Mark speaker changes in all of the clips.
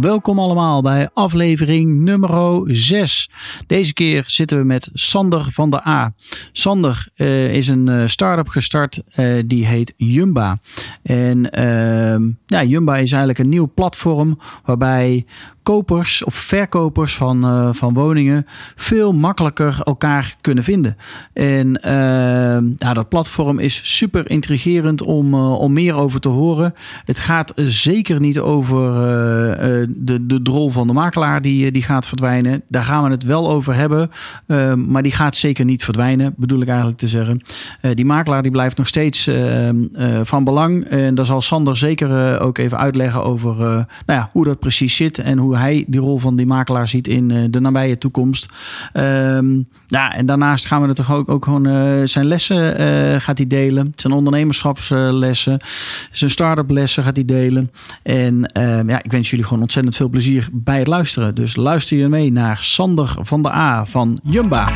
Speaker 1: Welkom allemaal bij aflevering nummer 6. Deze keer zitten we met Sander van der A. Sander uh, is een uh, start-up gestart uh, die heet Jumba. En ehm, ja, Jumba is eigenlijk een nieuw platform waarbij kopers of verkopers van, uh, van woningen veel makkelijker elkaar kunnen vinden. En uh, dat platform is super intrigerend om, uh, om meer over te horen. Het gaat zeker niet over de, de drol van de makelaar die, die gaat verdwijnen. Daar gaan we het wel over hebben, maar die gaat zeker niet verdwijnen, bedoel ik eigenlijk te zeggen. die makelaar die blijft nog steeds van belang. En daar zal Sander zeker ook even uitleggen over nou ja, hoe dat precies zit en hoe hij die rol van die makelaar ziet in uh, de nabije toekomst. Um, ja, en daarnaast gaan we er toch ook, ook gewoon uh, zijn lessen uh, gaat hij delen. Zijn ondernemerschapslessen, zijn start-up lessen gaat hij delen. En um, ja, ik wens jullie gewoon ontzettend veel plezier bij het luisteren. Dus luister je mee naar Sander van der A van Jumba.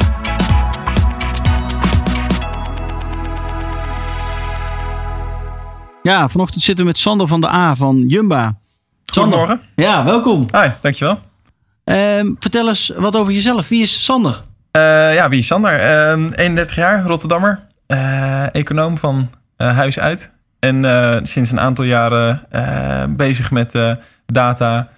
Speaker 1: Ja, vanochtend zitten we met Sander van der A van Jumba.
Speaker 2: Goedemorgen.
Speaker 1: Ja, welkom.
Speaker 2: Hi, dankjewel.
Speaker 1: Um, vertel eens wat over jezelf. Wie is Sander?
Speaker 2: Uh, ja, wie is Sander? Um, 31 jaar, Rotterdammer. Uh, econoom van uh, huis uit. En sinds een aantal jaren bezig met data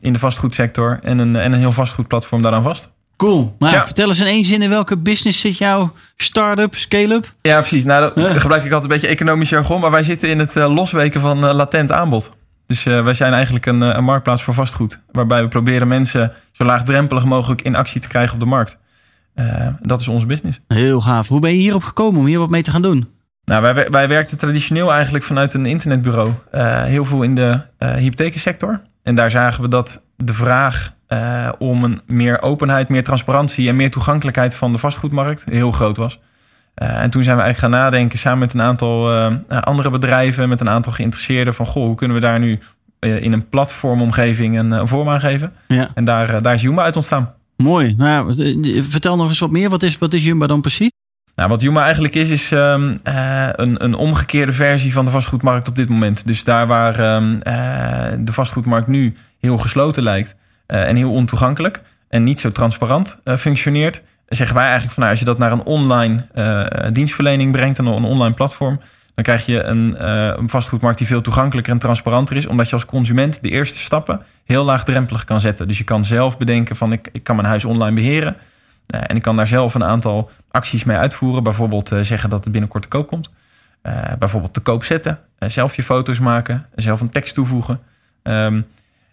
Speaker 2: in de vastgoedsector. En een, en een heel vastgoedplatform daaraan vast.
Speaker 1: Cool. Maar ja. vertel eens in één zin in welke business zit jouw start-up, scale-up?
Speaker 2: Ja, precies. Nou, dan gebruik ik altijd een beetje economisch jargon. Maar wij zitten in het losweken van latent aanbod. Dus uh, wij zijn eigenlijk een, een, marktplaats voor vastgoed. Waarbij we proberen mensen zo laagdrempelig mogelijk in actie te krijgen op de markt. Uh, dat is onze business.
Speaker 1: Heel gaaf. Hoe ben je hierop gekomen om hier wat mee te gaan doen?
Speaker 2: Nou, wij, wij werkten traditioneel eigenlijk vanuit een internetbureau. Uh, heel veel in de hypothekensector. En daar zagen we dat de vraag om een meer openheid, meer transparantie en meer toegankelijkheid van de vastgoedmarkt heel groot was. Uh, en toen zijn we eigenlijk gaan nadenken samen met een aantal uh, andere bedrijven, met een aantal geïnteresseerden van goh, hoe kunnen we daar nu in een platformomgeving een, een vorm aan geven? Ja. En daar, daar is Jumba uit ontstaan.
Speaker 1: Mooi. Nou, vertel nog eens wat meer. Wat is, wat is Jumba dan precies?
Speaker 2: Nou, wat Jumba eigenlijk is, is um, een, een omgekeerde versie van de vastgoedmarkt op dit moment. Dus daar waar um, de vastgoedmarkt nu heel gesloten lijkt en heel ontoegankelijk en niet zo transparant functioneert, zeggen wij eigenlijk van nou, als je dat naar een online uh, dienstverlening brengt, en een online platform, dan krijg je een, uh, een vastgoedmarkt die veel toegankelijker en transparanter is, omdat je als consument de eerste stappen heel laagdrempelig kan zetten. Dus je kan zelf bedenken van ik, ik kan mijn huis online beheren uh, en ik kan daar zelf een aantal acties mee uitvoeren. Bijvoorbeeld zeggen dat het binnenkort te koop komt. bijvoorbeeld te koop zetten, zelf je foto's maken, zelf een tekst toevoegen. Um,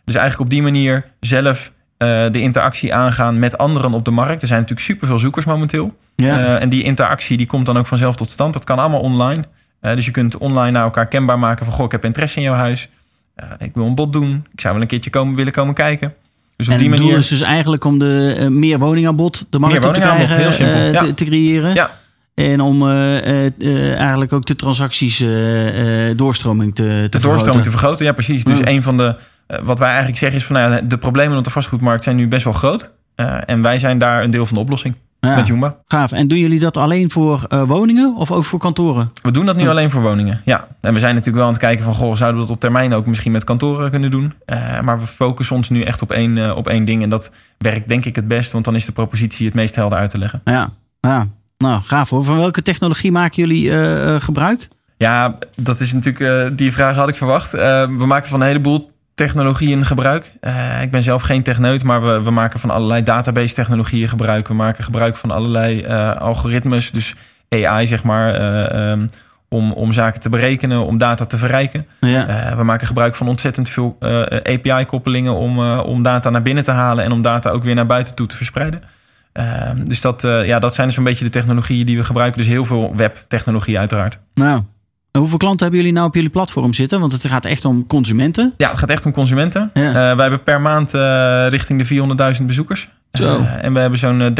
Speaker 2: dus eigenlijk op die manier zelf uh, de interactie aangaan met anderen op de markt. Er zijn natuurlijk superveel zoekers momenteel. Ja. Uh, en die interactie die komt dan ook vanzelf tot stand. Dat kan allemaal online. Uh, dus je kunt online naar elkaar kenbaar maken van... goh, ik heb interesse in jouw huis. ik wil een bod doen. Ik zou wel een keertje komen, willen komen kijken.
Speaker 1: Dus op en die manier... doel is dus eigenlijk om de meer woningaanbod de markt op te krijgen, heel simpel. Ja. Te, te, creëren. Ja. En om eigenlijk ook de transacties doorstroming te, te
Speaker 2: de
Speaker 1: vergroten.
Speaker 2: doorstroming te vergroten, ja precies. Dus een van de wat wij eigenlijk zeggen is van nou ja, de problemen op de vastgoedmarkt zijn nu best wel groot. Uh, en wij zijn daar een deel van de oplossing. Ja, met Jumba.
Speaker 1: Gaaf. En doen jullie dat alleen voor uh, woningen of ook voor kantoren?
Speaker 2: We doen dat nu alleen voor woningen, ja. En we zijn natuurlijk wel aan het kijken van... Goh, zouden we dat op termijn ook misschien met kantoren kunnen doen? Uh, maar we focussen ons nu echt op één, op één ding. En dat werkt denk ik het best, want dan is de propositie het meest helder uit te leggen.
Speaker 1: Ja, ja. nou gaaf hoor. Van welke technologie maken jullie gebruik?
Speaker 2: Ja, dat is natuurlijk... die vraag had ik verwacht. we maken van een heleboel technologieën gebruik. Uh, ik ben zelf geen techneut, maar we, we maken van allerlei database technologieën gebruik. We maken gebruik van allerlei uh, algoritmes, dus AI zeg maar, uh, um, om, om zaken te berekenen, om data te verrijken. Ja. we maken gebruik van ontzettend veel API-koppelingen om, om data naar binnen te halen en om data ook weer naar buiten toe te verspreiden. Ehm, dus dat, ja, dat zijn dus een beetje de technologieën die we gebruiken. Dus heel veel webtechnologie uiteraard.
Speaker 1: Nou, hoeveel klanten hebben jullie nou op jullie platform zitten? Want het gaat echt om consumenten.
Speaker 2: Ja, het gaat echt om consumenten.
Speaker 1: Ja.
Speaker 2: Uh, wij hebben per maand uh, richting de 400.000 bezoekers.
Speaker 1: Zo.
Speaker 2: Uh, en we hebben zo'n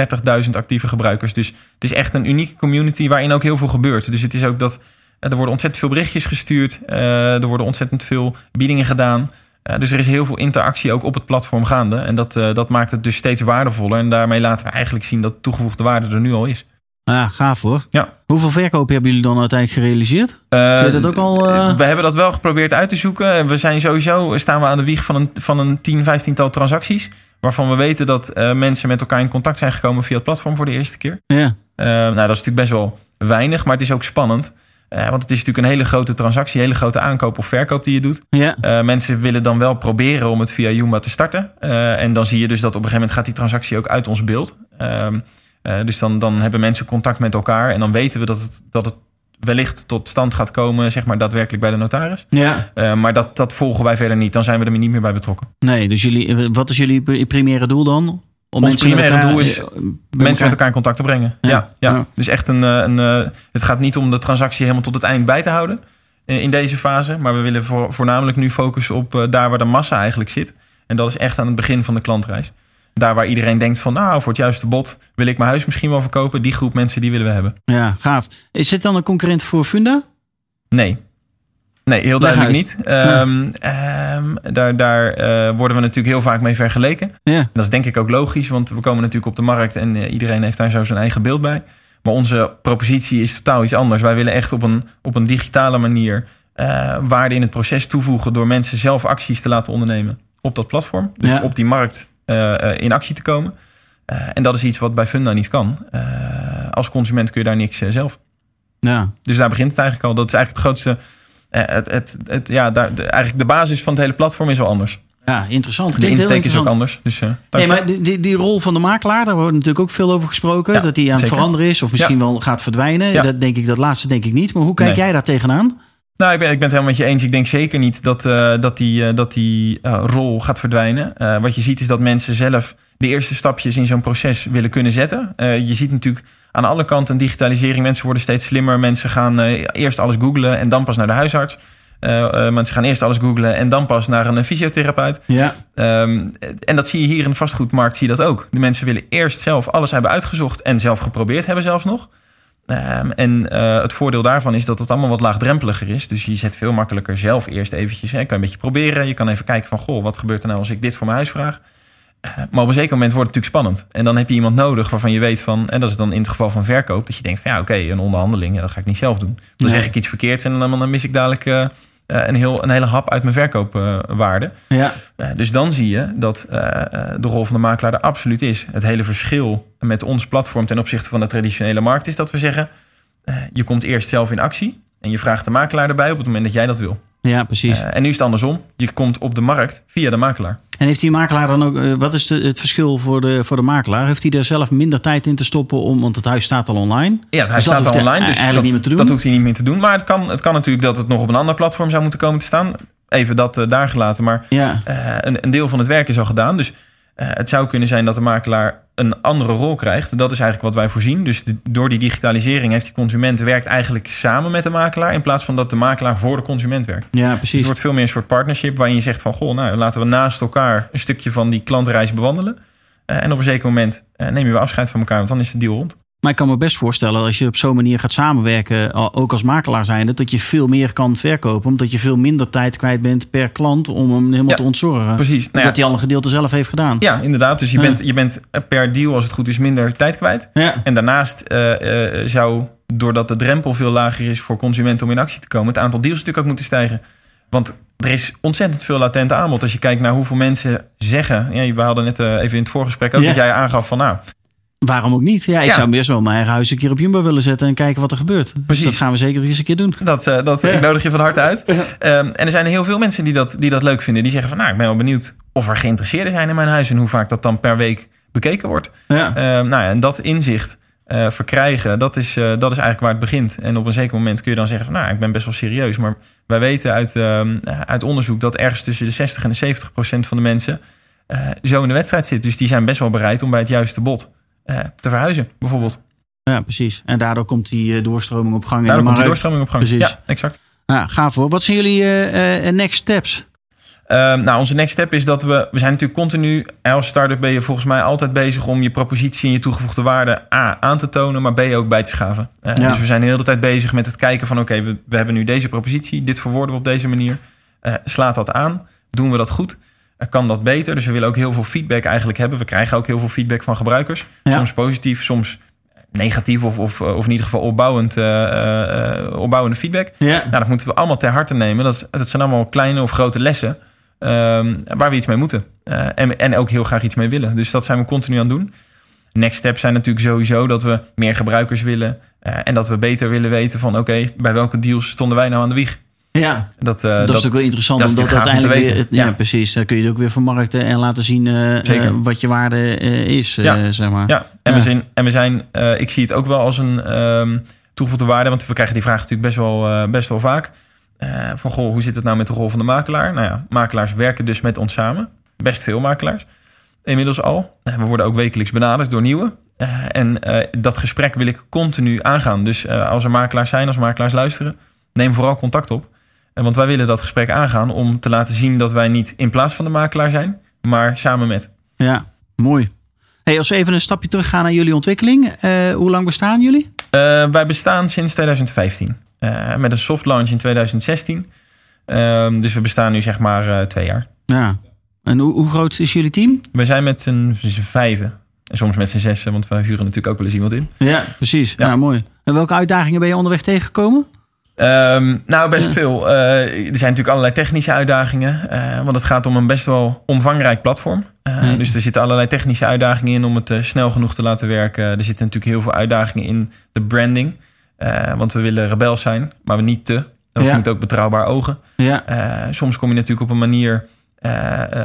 Speaker 2: 30.000 actieve gebruikers. Dus het is echt een unieke community waarin ook heel veel gebeurt. Dus het is ook dat er worden ontzettend veel berichtjes gestuurd. er worden ontzettend veel biedingen gedaan. dus er is heel veel interactie ook op het platform gaande. En dat, dat maakt het dus steeds waardevoller. En daarmee laten we eigenlijk zien dat toegevoegde waarde er nu al is.
Speaker 1: Ja, gaaf hoor.
Speaker 2: Ja.
Speaker 1: Hoeveel verkopen hebben jullie dan uiteindelijk gerealiseerd? Uh, je dat ook al... Uh...
Speaker 2: We hebben dat wel geprobeerd uit te zoeken. We zijn sowieso, staan we aan de wieg van een, van een 10, 15 tal transacties. Waarvan we weten dat uh, mensen met elkaar in contact zijn gekomen via het platform voor de eerste keer.
Speaker 1: Ja.
Speaker 2: nou, dat is natuurlijk best wel weinig, maar het is ook spannend. want het is natuurlijk een hele grote transactie, een hele grote aankoop of verkoop die je doet.
Speaker 1: Ja.
Speaker 2: mensen willen dan wel proberen om het via Yuma te starten. en dan zie je dus dat op een gegeven moment gaat die transactie ook uit ons beeld. Uh, dus dan, dan hebben mensen contact met elkaar en dan weten we dat het, dat het wellicht tot stand gaat komen, zeg maar daadwerkelijk bij de notaris.
Speaker 1: Ja.
Speaker 2: Uh, maar dat, dat volgen wij verder niet. Dan zijn we er niet meer bij betrokken.
Speaker 1: Nee, dus jullie, wat is jullie primaire doel dan?
Speaker 2: Om Ons primaire elkaar, doel is mensen elkaar... met elkaar in contact te brengen. Ja, ja, ja. ja. Dus echt een, een, een, het gaat niet om de transactie helemaal tot het eind bij te houden in deze fase. Maar we willen voor, voornamelijk nu focussen op daar waar de massa eigenlijk zit. En dat is echt aan het begin van de klantreis. Daar waar iedereen denkt van, nou, voor het juiste bod wil ik mijn huis misschien wel verkopen. Die groep mensen, die willen we hebben.
Speaker 1: Ja, gaaf. Is dit dan een concurrent voor Funda?
Speaker 2: Nee. Nee, heel duidelijk niet. Um, um, daar daar uh, worden we natuurlijk heel vaak mee vergeleken.
Speaker 1: Ja.
Speaker 2: Dat is denk ik ook logisch, want we komen natuurlijk op de markt en uh, iedereen heeft daar zo zijn eigen beeld bij. Maar onze propositie is totaal iets anders. Wij willen echt op een, op een digitale manier uh, waarde in het proces toevoegen door mensen zelf acties te laten ondernemen op dat platform. Dus
Speaker 1: Ja.
Speaker 2: op die markt in actie te komen. Uh, en dat is iets wat bij Funda niet kan. Als consument kun je daar niks zelf.
Speaker 1: Ja.
Speaker 2: Dus daar begint het eigenlijk al. Dat is eigenlijk het grootste. Het, het, het, ja, daar, de, eigenlijk de basis van het hele platform is wel anders.
Speaker 1: Ja, interessant.
Speaker 2: De
Speaker 1: Klinkt
Speaker 2: insteek is ook anders. Dus, uh,
Speaker 1: Nee, maar die, die, rol van de makelaar, daar wordt natuurlijk ook veel over gesproken.
Speaker 2: Ja,
Speaker 1: dat die aan het veranderen is of misschien wel gaat verdwijnen.
Speaker 2: Ja.
Speaker 1: Dat denk ik, dat laatste denk ik niet. Maar hoe kijk
Speaker 2: Nee.
Speaker 1: jij daar tegenaan?
Speaker 2: Nou, ik ben, ik ben het helemaal met je eens. Ik denk zeker niet dat, uh, dat die, uh, dat die uh, rol gaat verdwijnen. Wat je ziet is dat mensen zelf de eerste stapjes in zo'n proces willen kunnen zetten. Je ziet natuurlijk aan alle kanten een digitalisering. Mensen worden steeds slimmer. Mensen gaan eerst alles googlen en dan pas naar de huisarts. Mensen gaan eerst alles googlen en dan pas naar een fysiotherapeut.
Speaker 1: Ja.
Speaker 2: Um, en dat zie je hier in de vastgoedmarkt, zie je dat ook. De mensen willen eerst zelf alles hebben uitgezocht en zelf geprobeerd hebben zelfs nog. Um, en uh, het voordeel daarvan is dat het allemaal wat laagdrempeliger is. Dus je zet veel makkelijker zelf eerst eventjes. Hè, kan een beetje proberen. Je kan even kijken van, goh, wat gebeurt er nou als ik dit voor mijn huis vraag? Uh, maar op een zeker moment wordt het natuurlijk spannend. En dan heb je iemand nodig waarvan je weet van... en dat is dan in het geval van verkoop... dat je denkt van, ja, oké, okay, een onderhandeling, ja, dat ga ik niet zelf doen. Dan
Speaker 1: Nee.
Speaker 2: zeg ik iets verkeerds en dan, dan mis ik dadelijk... Uh, een, heel, een hele hap uit mijn verkoopwaarde.
Speaker 1: Ja.
Speaker 2: Uh, dus dan zie je dat uh, de rol van de makelaar er absoluut is. Het hele verschil met ons platform ten opzichte van de traditionele markt is dat we zeggen: je komt eerst zelf in actie en je vraagt de makelaar erbij op het moment dat jij dat wil.
Speaker 1: Ja, precies.
Speaker 2: en nu is het andersom. Je komt op de markt via de makelaar.
Speaker 1: En heeft die makelaar dan ook, uh, wat is de, het verschil voor de, voor de makelaar? Heeft hij er zelf minder tijd in te stoppen om, want het huis staat al online?
Speaker 2: Ja, het huis
Speaker 1: Dus
Speaker 2: staat al online. Dus
Speaker 1: eigenlijk
Speaker 2: dat,
Speaker 1: niet meer te doen?
Speaker 2: dat hoeft hij niet meer te doen. Maar het kan, het kan natuurlijk dat het nog op een ander platform zou moeten komen te staan. Even dat uh, daar gelaten. Maar
Speaker 1: Ja.
Speaker 2: een, een, deel van het werk is al gedaan. Dus het zou kunnen zijn dat de makelaar een andere rol krijgt. Dat is eigenlijk wat wij voorzien. Dus de, door die digitalisering heeft die consument werkt eigenlijk samen met de makelaar. In plaats van dat de makelaar voor de consument werkt.
Speaker 1: Ja,
Speaker 2: Dus
Speaker 1: precies.
Speaker 2: het wordt veel meer een soort partnership waarin je zegt van goh, nou laten we naast elkaar een stukje van die klantreis bewandelen. Uh, en op een zeker moment uh, nemen we afscheid van elkaar, want dan is de deal rond.
Speaker 1: Maar ik kan me best voorstellen, als je op zo'n manier gaat samenwerken, ook als makelaar zijnde, dat je veel meer kan verkopen. Omdat je veel minder tijd kwijt bent per klant om hem helemaal
Speaker 2: Ja,
Speaker 1: te ontzorgen.
Speaker 2: Precies. Nou ja,
Speaker 1: Dat hij al een gedeelte zelf heeft gedaan.
Speaker 2: ja, inderdaad. Dus je,
Speaker 1: Ja.
Speaker 2: bent, je bent per deal, als het goed is, minder tijd kwijt.
Speaker 1: Ja.
Speaker 2: En daarnaast uh, uh, zou, doordat de drempel veel lager is voor consumenten om in actie te komen, het aantal deals natuurlijk ook moeten stijgen. Want er is ontzettend veel latent aanbod. Als je kijkt naar hoeveel mensen zeggen. Ja, we hadden net uh, even in het voorgesprek ook dat jij aangaf van nou,
Speaker 1: Waarom ook niet? Ja, ik
Speaker 2: Ja.
Speaker 1: zou best wel mijn eigen huis een keer op Jumbo willen zetten en kijken wat er gebeurt. Dus
Speaker 2: Precies.
Speaker 1: dat gaan we zeker eens een keer doen.
Speaker 2: Dat, uh, dat,
Speaker 1: Ja.
Speaker 2: Ik nodig je van harte uit. Um, en er zijn heel veel mensen die dat, die dat leuk vinden. Die zeggen van nou, ik ben wel benieuwd of er geïnteresseerden zijn in mijn huis. En hoe vaak dat dan per week bekeken wordt.
Speaker 1: Ja.
Speaker 2: Um, nou ja, en dat inzicht uh, verkrijgen, dat is, uh, dat is eigenlijk waar het begint. En op een zeker moment kun je dan zeggen van nou, ik ben best wel serieus. Maar wij weten uit, um, uit onderzoek dat ergens tussen de 60 en de 70 procent van de mensen zo in de wedstrijd zit. Dus die zijn best wel bereid om bij het juiste bod te verhuizen, bijvoorbeeld.
Speaker 1: Ja, precies. En daardoor komt die eh, doorstroming op gang. in
Speaker 2: Daardoor komt die doorstroming op gang.
Speaker 1: Precies.
Speaker 2: Ja, exact.
Speaker 1: Nou, gaaf hoor. Wat zijn jullie eh, eh, next steps?
Speaker 2: Ehm, nou, onze next step is dat we... We zijn natuurlijk continu... Als start-up ben je volgens mij altijd bezig... om je propositie en je toegevoegde waarde A aan te tonen... maar B ook bij te schaven. Eh,
Speaker 1: Ja.
Speaker 2: Dus we zijn de hele tijd bezig met het kijken van... oké, we, we hebben nu deze propositie. Dit verwoorden we op deze manier. Eh, slaat dat aan? Doen we dat goed? Eh, kan dat beter? Dus we willen ook heel veel feedback eigenlijk hebben. We krijgen ook heel veel feedback van gebruikers.
Speaker 1: Ja.
Speaker 2: Soms positief, soms negatief... of, of, of in ieder geval opbouwend, eh, eh, eh, opbouwende feedback.
Speaker 1: Ja.
Speaker 2: Nou, dat moeten we allemaal ter harte nemen. Dat, is- dat zijn allemaal kleine of grote lessen ehm, waar we iets mee moeten. Eh, en, en ook heel graag iets mee willen. Dus dat zijn we continu aan het doen. Next steps zijn natuurlijk sowieso dat we meer gebruikers willen. eh, en dat we beter willen weten van oké, bij welke deals stonden wij nou aan de wieg?
Speaker 1: Ja.
Speaker 2: Dat, eh,
Speaker 1: dat, is natuurlijk wel interessant,
Speaker 2: dat
Speaker 1: omdat uiteindelijk weer,
Speaker 2: weten.
Speaker 1: ja.
Speaker 2: Ja.
Speaker 1: precies, dan kun je het ook weer vermarkten en laten zien eh, eh, wat je waarde is,
Speaker 2: Ja.
Speaker 1: zeg maar.
Speaker 2: Ja, en
Speaker 1: Ja.
Speaker 2: we zijn, en we zijn ik zie het ook wel als een ehm toegevoegde waarde, want we krijgen die vraag natuurlijk best wel, best wel vaak. Van goh, hoe zit het nou met de rol van de makelaar? Nou ja, makelaars werken dus met ons samen. Best veel makelaars. Inmiddels al. We worden ook wekelijks benaderd door nieuwe. En dat gesprek wil ik continu aangaan. Dus als er makelaars zijn, als makelaars luisteren, neem vooral contact op. Eh, want wij willen dat gesprek aangaan om te laten zien dat wij niet in plaats van de makelaar zijn, maar samen met.
Speaker 1: Ja, mooi. Hey, als we even een stapje teruggaan naar jullie ontwikkeling. eh, hoe lang bestaan jullie?
Speaker 2: Eh, wij bestaan sinds 2015. Eh, met een soft launch in 2016. Ehm, dus we bestaan nu zeg maar twee jaar.
Speaker 1: Ja. En hoe, hoe groot is jullie team?
Speaker 2: We zijn met z'n vijven. En soms met z'n zessen, want wij huren natuurlijk ook wel eens iemand in.
Speaker 1: Ja, precies. Ja.
Speaker 2: Ja.
Speaker 1: mooi. En welke uitdagingen ben je onderweg tegengekomen?
Speaker 2: Ehm, nou, best
Speaker 1: Ja.
Speaker 2: veel. Eh, er zijn natuurlijk allerlei technische uitdagingen. eh, want het gaat om een best wel omvangrijk platform. Eh,
Speaker 1: Nee.
Speaker 2: Dus er zitten allerlei technische uitdagingen in om het snel genoeg te laten werken. Er zitten natuurlijk heel veel uitdagingen in de branding. Want we willen rebels zijn, maar we niet te.
Speaker 1: Ja.
Speaker 2: moet ook betrouwbaar ogen.
Speaker 1: Ja,
Speaker 2: soms kom je natuurlijk op een manier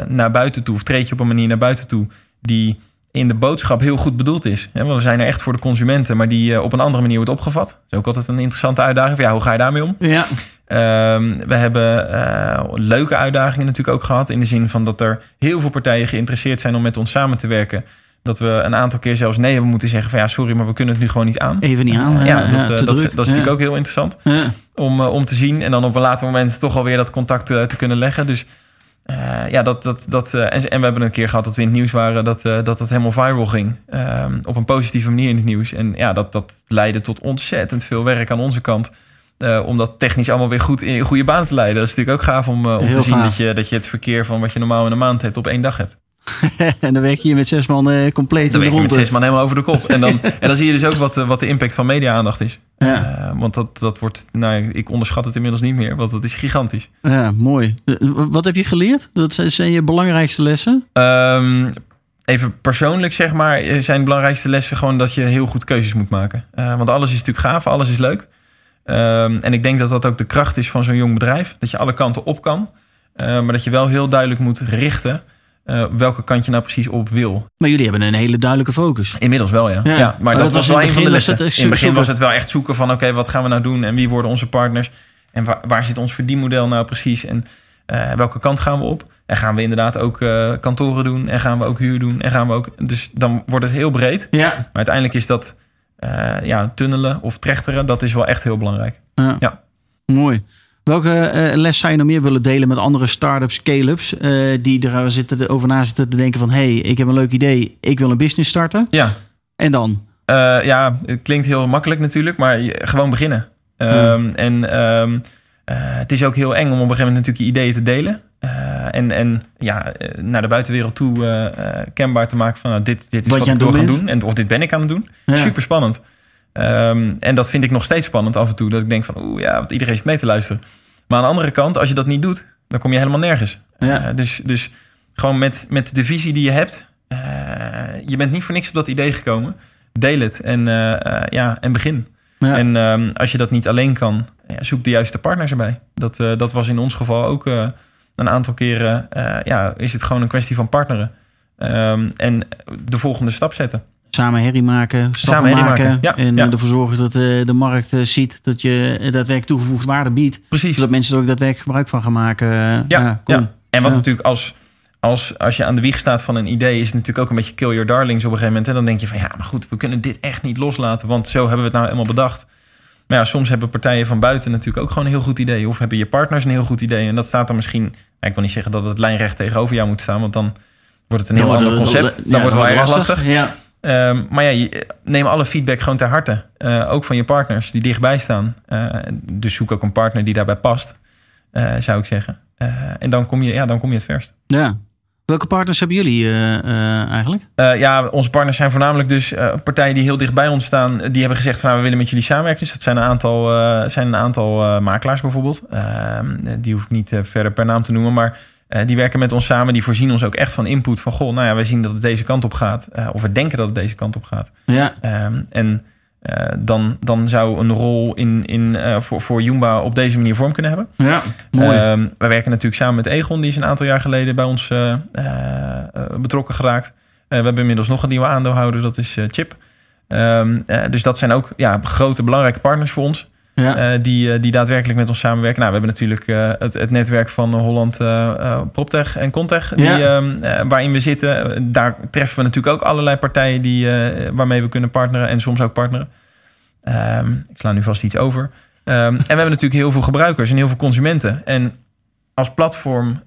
Speaker 2: naar buiten toe, of treed je op een manier naar buiten toe die in de boodschap heel goed bedoeld is. Want we zijn er echt voor de consumenten, maar die eh, op een andere manier wordt opgevat. Dat is ook altijd een interessante uitdaging. Van, ja, hoe ga je daarmee om?
Speaker 1: ja,
Speaker 2: Ehm, we hebben eh, leuke uitdagingen natuurlijk ook gehad. In de zin van dat er heel veel partijen geïnteresseerd zijn om met ons samen te werken. Dat we een aantal keer zelfs nee hebben moeten zeggen van ja, sorry, maar we kunnen het nu gewoon niet aan.
Speaker 1: even niet aan.
Speaker 2: ja,
Speaker 1: ja,
Speaker 2: dat, eh, dat, is-
Speaker 1: druk.
Speaker 2: dat is natuurlijk ook heel interessant om, om te zien. En dan op een later moment toch alweer dat contact te kunnen leggen. Dus eh, ja, dat, dat, dat, eh, en, en we hebben een keer gehad dat we in het nieuws waren dat, eh, dat het helemaal viral ging. Ehm, op een positieve manier in het nieuws. En ja, dat, dat leidde tot ontzettend veel werk aan onze kant. om dat technisch allemaal weer goed in goede baan te leiden. Dat is natuurlijk ook gaaf om, om te zien
Speaker 1: gaaf.
Speaker 2: dat je, dat je het verkeer van wat je normaal in een maand hebt op één dag hebt.
Speaker 1: en dan werk je hier met zes man eh, compleet
Speaker 2: Dan
Speaker 1: in de
Speaker 2: je met zes man helemaal over de kop. En dan, en dan zie je dus ook wat, eh, wat de impact van media-aandacht is.
Speaker 1: Ja.
Speaker 2: Eh, want dat, dat wordt, nou, ik onderschat het inmiddels niet meer, want dat is gigantisch.
Speaker 1: Ja, mooi. Wat heb je geleerd? Dat zijn- je belangrijkste lessen?
Speaker 2: Ehm, even persoonlijk zeg maar, zijn de belangrijkste lessen gewoon dat je heel goed keuzes moet maken. Want alles is natuurlijk gaaf, alles is leuk. Ehm, en ik denk dat dat ook de kracht is van zo'n jong bedrijf. Dat je alle kanten op kan. Maar dat je wel heel duidelijk moet richten eh, welke kant je nou precies op wil.
Speaker 1: Maar jullie hebben een hele duidelijke focus.
Speaker 2: Inmiddels wel, ja.
Speaker 1: Ja.
Speaker 2: ja, maar, dat, was wel een van de lessen.
Speaker 1: het
Speaker 2: In het begin
Speaker 1: zoeken.
Speaker 2: was het wel echt zoeken van... oké, wat gaan we nou doen en wie worden onze partners? En waar, waar zit ons verdienmodel nou precies? En eh, welke kant gaan we op? En gaan we inderdaad ook eh, kantoren doen? En gaan we ook huur doen? En gaan we ook... Dus dan wordt het heel breed.
Speaker 1: Ja.
Speaker 2: Maar uiteindelijk is dat... ja, tunnelen of trechteren, dat is wel echt heel belangrijk.
Speaker 1: Ja.
Speaker 2: Ja.
Speaker 1: Mooi. Welke eh, les zou je nog meer willen delen met andere start-ups, scale-ups... eh, die er zitten, over na zitten te denken van... hé, hey, ik heb een leuk idee, ik wil een business starten.
Speaker 2: Ja,
Speaker 1: En dan?
Speaker 2: Eh, ja, het klinkt heel makkelijk natuurlijk, maar gewoon beginnen. Ehm, En ehm, eh, het is ook heel eng om op een gegeven moment natuurlijk je ideeën te delen. En, en ja, naar de buitenwereld toe kenbaar te maken van nou, dit, dit is
Speaker 1: Wat
Speaker 2: ik
Speaker 1: aan het
Speaker 2: wil gaan
Speaker 1: doen
Speaker 2: doen. En, of dit ben ik aan het doen.
Speaker 1: Ja.
Speaker 2: Super spannend. Ehm, en dat vind ik nog steeds spannend af en toe. Dat ik denk van oeh ja, want iedereen zit mee te luisteren. Maar aan de andere kant, als je dat niet doet, dan kom je helemaal nergens.
Speaker 1: Ja.
Speaker 2: Eh, dus, dus gewoon met, met de visie die je hebt. eh, je bent niet voor niks op dat idee gekomen. Deel het en, eh, ja, en begin.
Speaker 1: Ja.
Speaker 2: En ehm, als je dat niet alleen kan, ja, zoek de juiste partners erbij. Dat, dat was in ons geval ook een aantal keren. ja, is het gewoon een kwestie van partneren. Ehm, en de volgende stap zetten.
Speaker 1: Samen herrie maken, stappen
Speaker 2: Samen herrie
Speaker 1: maken.
Speaker 2: maken, ja,
Speaker 1: en
Speaker 2: ja.
Speaker 1: ervoor zorgen dat eh, de markt eh, ziet dat je eh, daadwerkelijk toegevoegde waarde biedt.
Speaker 2: Precies.
Speaker 1: Zodat mensen er ook daadwerkelijk gebruik van gaan maken.
Speaker 2: Ja, ja. En wat
Speaker 1: Ja.
Speaker 2: natuurlijk als, als, als je aan de wieg staat van een idee... is het natuurlijk ook een beetje kill your darlings op een gegeven moment. En dan denk je van ja, maar goed, we kunnen dit echt niet loslaten. Want zo hebben we het nou helemaal bedacht. Maar ja, soms hebben partijen van buiten natuurlijk ook gewoon een heel goed idee. Of hebben je partners een heel goed idee. En dat staat dan misschien... Ja, ik wil niet zeggen dat het lijnrecht tegenover jou moet staan. Want dan wordt het een heel ander
Speaker 1: wordt
Speaker 2: concept.
Speaker 1: ja,
Speaker 2: Dan wordt het wel erg lastig.
Speaker 1: Ja.
Speaker 2: Ehm, maar ja, je- neem alle feedback gewoon ter harte. Eh, ook van je partners die dichtbij staan. Eh, dus zoek ook een partner die daarbij past, eh, zou ik zeggen. En dan kom, je, ja, dan kom je het verst.
Speaker 1: ja. Welke partners hebben jullie eigenlijk?
Speaker 2: Ja, onze partners zijn voornamelijk dus partijen die heel dicht bij ons staan. Die hebben gezegd van nou, we willen met jullie samenwerken. Dus dat zijn een aantal, zijn een aantal makelaars bijvoorbeeld. Ehm, die hoef ik niet verder per naam te noemen. Maar eh, die werken met ons samen. Die voorzien ons ook echt van input. Van goh, nou ja, wij zien dat het deze kant op gaat. Eh, of we denken dat het deze kant op gaat.
Speaker 1: Ja.
Speaker 2: Ehm, en eh, dan, dan zou een rol in, in, voor, voor Joomba op deze manier vorm kunnen hebben.
Speaker 1: Ja. Mooi.
Speaker 2: We werken natuurlijk samen met Egon. Die is een aantal jaar geleden bij ons betrokken geraakt. We hebben inmiddels nog een nieuwe aandeelhouder. Dat is Chip. Ehm, eh, dus dat zijn ook ja, grote belangrijke partners voor ons.
Speaker 1: Ja.
Speaker 2: eh, die, eh, die daadwerkelijk met ons samenwerken. Nou, we hebben natuurlijk eh, het, het netwerk van Holland eh, PropTech en Contech. Die,
Speaker 1: Ja.
Speaker 2: ehm, eh, waarin we zitten. Daar treffen we natuurlijk ook allerlei partijen die, waarmee we kunnen partneren. En soms ook partneren. Ehm, ik sla nu vast iets over. Ehm, en we hebben natuurlijk heel veel gebruikers en heel veel consumenten. En als platform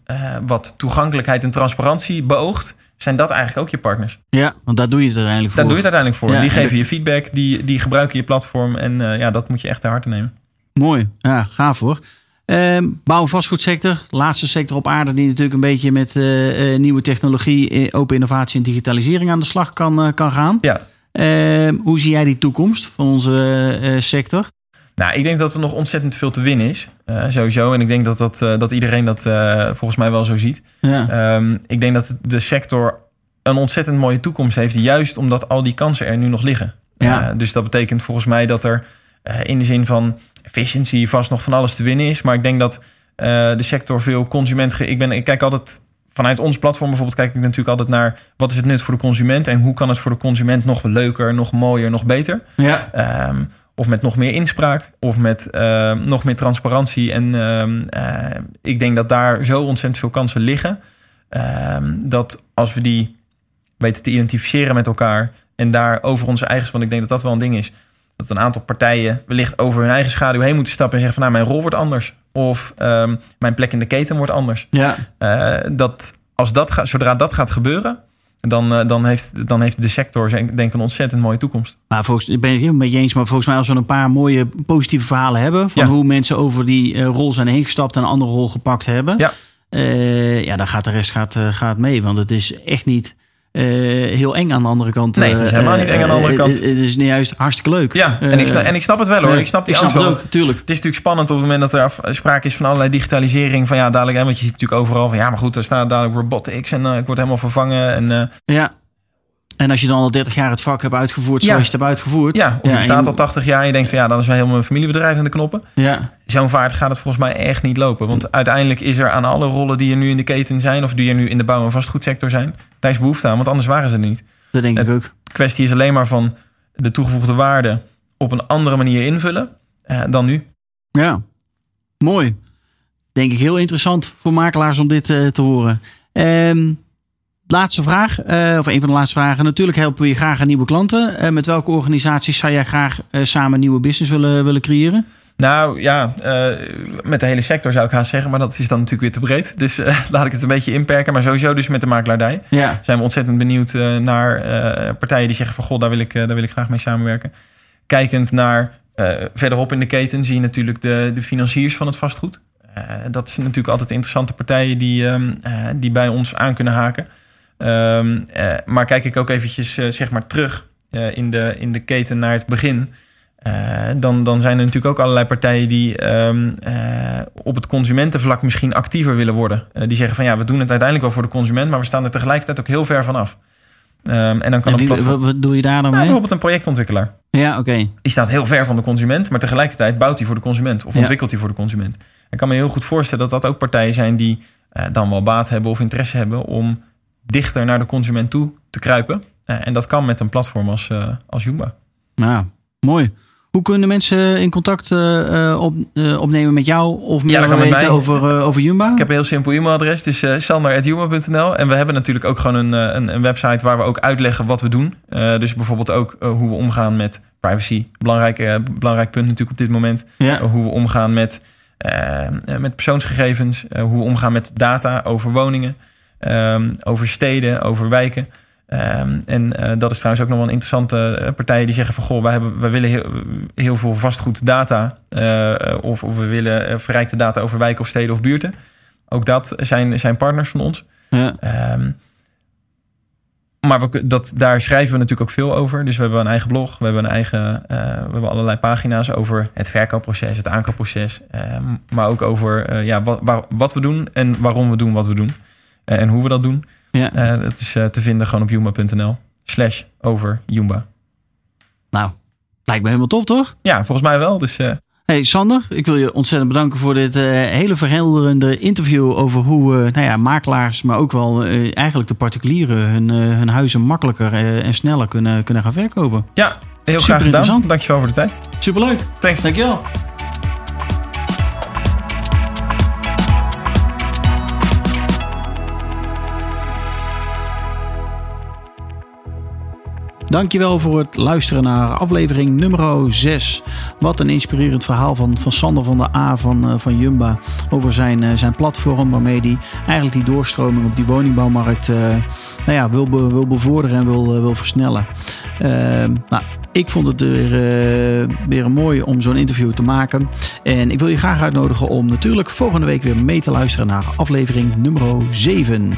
Speaker 2: wat toegankelijkheid en transparantie beoogt... zijn dat eigenlijk ook je partners.
Speaker 1: ja, want daar doe je het uiteindelijk voor.
Speaker 2: Daar doe je het uiteindelijk voor.
Speaker 1: Ja,
Speaker 2: die
Speaker 1: en
Speaker 2: geven
Speaker 1: de-
Speaker 2: je feedback, die, die gebruiken je platform. En eh, ja, dat moet je echt ter harte nemen.
Speaker 1: Mooi, ja, gaaf hoor. Ehm, bouw- en vastgoedsector, laatste sector op aarde die natuurlijk een beetje met eh, eh, nieuwe technologie, open innovatie en digitalisering aan de slag kan, kan gaan.
Speaker 2: Ja.
Speaker 1: Ehm, hoe zie jij die toekomst van onze sector?
Speaker 2: Nou, ik denk dat er nog ontzettend veel te winnen is. eh, sowieso. En ik denk dat, dat, eh, dat iedereen dat eh, volgens mij wel zo ziet.
Speaker 1: Ja,
Speaker 2: Ehm, ik denk dat de sector een ontzettend mooie toekomst heeft. Juist omdat al die kansen er nu nog liggen.
Speaker 1: Ja.
Speaker 2: Dus dat betekent volgens mij dat er in de zin van efficiency vast nog van alles te winnen is. Maar ik denk dat de sector veel consument... Ik, ben, ik kijk altijd... Vanuit ons platform bijvoorbeeld kijk ik natuurlijk altijd naar... wat is het nut voor de consument... en hoe kan het voor de consument nog leuker, nog mooier, nog beter...
Speaker 1: ja,
Speaker 2: Ehm, of met nog meer inspraak, of met ehm, nog meer transparantie. En ehm, eh, ik denk dat daar zo ontzettend veel kansen liggen. ehm, dat als we die weten te identificeren met elkaar en daar over onze eigen, want ik denk dat dat wel een ding is, dat een aantal partijen wellicht over hun eigen schaduw heen moeten stappen en zeggen van nou, mijn rol wordt anders. Of mijn plek in de keten wordt anders.
Speaker 1: ja,
Speaker 2: Eh, dat als dat gaat, zodra dat gaat gebeuren, dan, eh, dan, heeft, dan heeft de sector denk ik een ontzettend mooie toekomst.
Speaker 1: maar volgens, ik ben het helemaal met je eens, maar volgens mij als we een paar mooie positieve verhalen hebben van
Speaker 2: Ja.
Speaker 1: hoe mensen over die eh, rol zijn heen gestapt en een andere rol gepakt hebben,
Speaker 2: Ja.
Speaker 1: eh, ja, dan gaat de rest gaat, gaat mee, want het is echt niet heel eng aan de andere kant.
Speaker 2: Nee, het is
Speaker 1: eh,
Speaker 2: helemaal niet eng aan de andere
Speaker 1: eh,
Speaker 2: kant.
Speaker 1: Het is juist hartstikke leuk.
Speaker 2: Ja, en, ik snap, en ik snap het wel hoor.
Speaker 1: Eh,
Speaker 2: ik snap die
Speaker 1: ik snap het ook, tuurlijk.
Speaker 2: Het is natuurlijk spannend op het moment dat er sprake is van allerlei digitalisering. Van ja, dadelijk, hè, want je ziet natuurlijk overal van ja, maar goed, er staat dadelijk robotics en eh, ik word helemaal vervangen. En eh,
Speaker 1: Ja. En als je dan al 30 jaar het vak hebt uitgevoerd zoals
Speaker 2: Ja.
Speaker 1: je het hebt uitgevoerd.
Speaker 2: ja, of je staat al 80 jaar en je denkt van ja, dan is wel helemaal een familiebedrijf aan de knoppen.
Speaker 1: Ja,
Speaker 2: Zo'n vaart gaat het volgens mij echt niet lopen. Want uiteindelijk is er aan alle rollen die er nu in de keten zijn, of die er nu in de bouw- en vastgoedsector zijn, daar is behoefte aan, want anders waren ze er niet.
Speaker 1: dat denk ik ook.
Speaker 2: De kwestie is alleen maar van de toegevoegde waarde op een andere manier invullen eh, dan nu.
Speaker 1: Ja, mooi. Denk ik heel interessant voor makelaars om dit eh, te horen. Ehm, laatste vraag, eh, of een van de laatste vragen. Natuurlijk helpen we je graag aan nieuwe klanten. Eh, met welke organisaties zou jij graag eh, samen nieuwe business willen, willen creëren?
Speaker 2: Nou ja, met de hele sector zou ik haast zeggen, maar dat is dan natuurlijk weer te breed. Dus laat ik het een beetje inperken. Maar sowieso dus met de makelaardij
Speaker 1: Ja,
Speaker 2: zijn we ontzettend benieuwd naar partijen die zeggen van god, daar wil, ik, daar wil ik graag mee samenwerken. Kijkend naar verderop in de keten zie je natuurlijk de, de financiers van het vastgoed. Dat zijn natuurlijk altijd interessante partijen die, ehm, eh, die bij ons aan kunnen haken. Ehm, eh, maar kijk ik ook eventjes eh, zeg maar terug eh, in, de, in de keten naar het begin. Dan, dan zijn er natuurlijk ook allerlei partijen die ehm, eh, op het consumentenvlak misschien actiever willen worden. Die zeggen van ja, we doen het uiteindelijk wel voor de consument, maar we staan er tegelijkertijd ook heel ver vanaf. Ehm, en dan kan
Speaker 1: en
Speaker 2: het
Speaker 1: wie,
Speaker 2: platform...
Speaker 1: wat, doe je daar dan
Speaker 2: Nou,
Speaker 1: mee?
Speaker 2: bijvoorbeeld een projectontwikkelaar.
Speaker 1: Ja, oké.
Speaker 2: Die staat heel ver van de consument, maar tegelijkertijd bouwt hij voor de consument of
Speaker 1: Ja.
Speaker 2: ontwikkelt hij voor de consument. Ik kan me heel goed voorstellen dat dat ook partijen zijn die dan wel baat hebben of interesse hebben om dichter naar de consument toe te kruipen. Eh, en dat kan met een platform als, eh als Joomba.
Speaker 1: Nou, mooi. Hoe kunnen mensen in contact uh, op, uh, opnemen met jou of meer
Speaker 2: ja,
Speaker 1: weten over, uh, over Jumba?
Speaker 2: Ik heb een heel simpel e-mailadres, dus uh, sander.jumba.nl. En we hebben natuurlijk ook gewoon een, een, een, website waar we ook uitleggen wat we doen. dus bijvoorbeeld ook hoe we omgaan met privacy. Belangrijk, belangrijk punt natuurlijk op dit moment.
Speaker 1: Ja.
Speaker 2: hoe we omgaan met, met persoonsgegevens. hoe we omgaan met data over woningen. Over steden, over wijken. Um, en uh, dat is trouwens ook nog wel een interessante uh, partij die zeggen van goh, wij, hebben, wij willen heel, heel veel vastgoed data. Uh, of, of we willen verrijkte data over wijken of steden of buurten. Ook dat zijn, zijn partners van ons.
Speaker 1: Ja.
Speaker 2: Um, maar we, dat, daar schrijven we natuurlijk ook veel over. Dus we hebben een eigen blog, we hebben een eigen, we hebben allerlei pagina's over het verkoopproces, het aankoopproces. Maar ook over ja, wat, waar, wat we doen en waarom we doen wat we doen. En hoe we dat doen.
Speaker 1: Ja.
Speaker 2: Uh, dat is uh, te vinden gewoon op jumba.nl slash over Jumba.
Speaker 1: Nou, lijkt me helemaal top, toch?
Speaker 2: Ja, volgens mij wel. Dus, uh...
Speaker 1: Hey Sander, ik wil je ontzettend bedanken voor dit hele verhelderende interview over hoe nou ja, makelaars, maar ook wel eigenlijk de particulieren hun, hun huizen makkelijker en sneller kunnen, kunnen gaan verkopen.
Speaker 2: Ja, heel
Speaker 1: Super
Speaker 2: graag gedaan. Dankjewel voor de tijd.
Speaker 1: Superleuk.
Speaker 2: Thanks.
Speaker 1: Dankjewel. Dankjewel voor het luisteren naar aflevering nummer 6. Wat een inspirerend verhaal van, van Sander van der A van, uh, van Jumba. Over zijn, uh, zijn platform waarmee hij eigenlijk die doorstroming op die woningbouwmarkt uh, nou ja, wil, wil bevorderen en wil, wil versnellen. nou, ik vond het weer, weer mooi om zo'n interview te maken. En ik wil je graag uitnodigen om natuurlijk volgende week weer mee te luisteren naar aflevering nummer 7.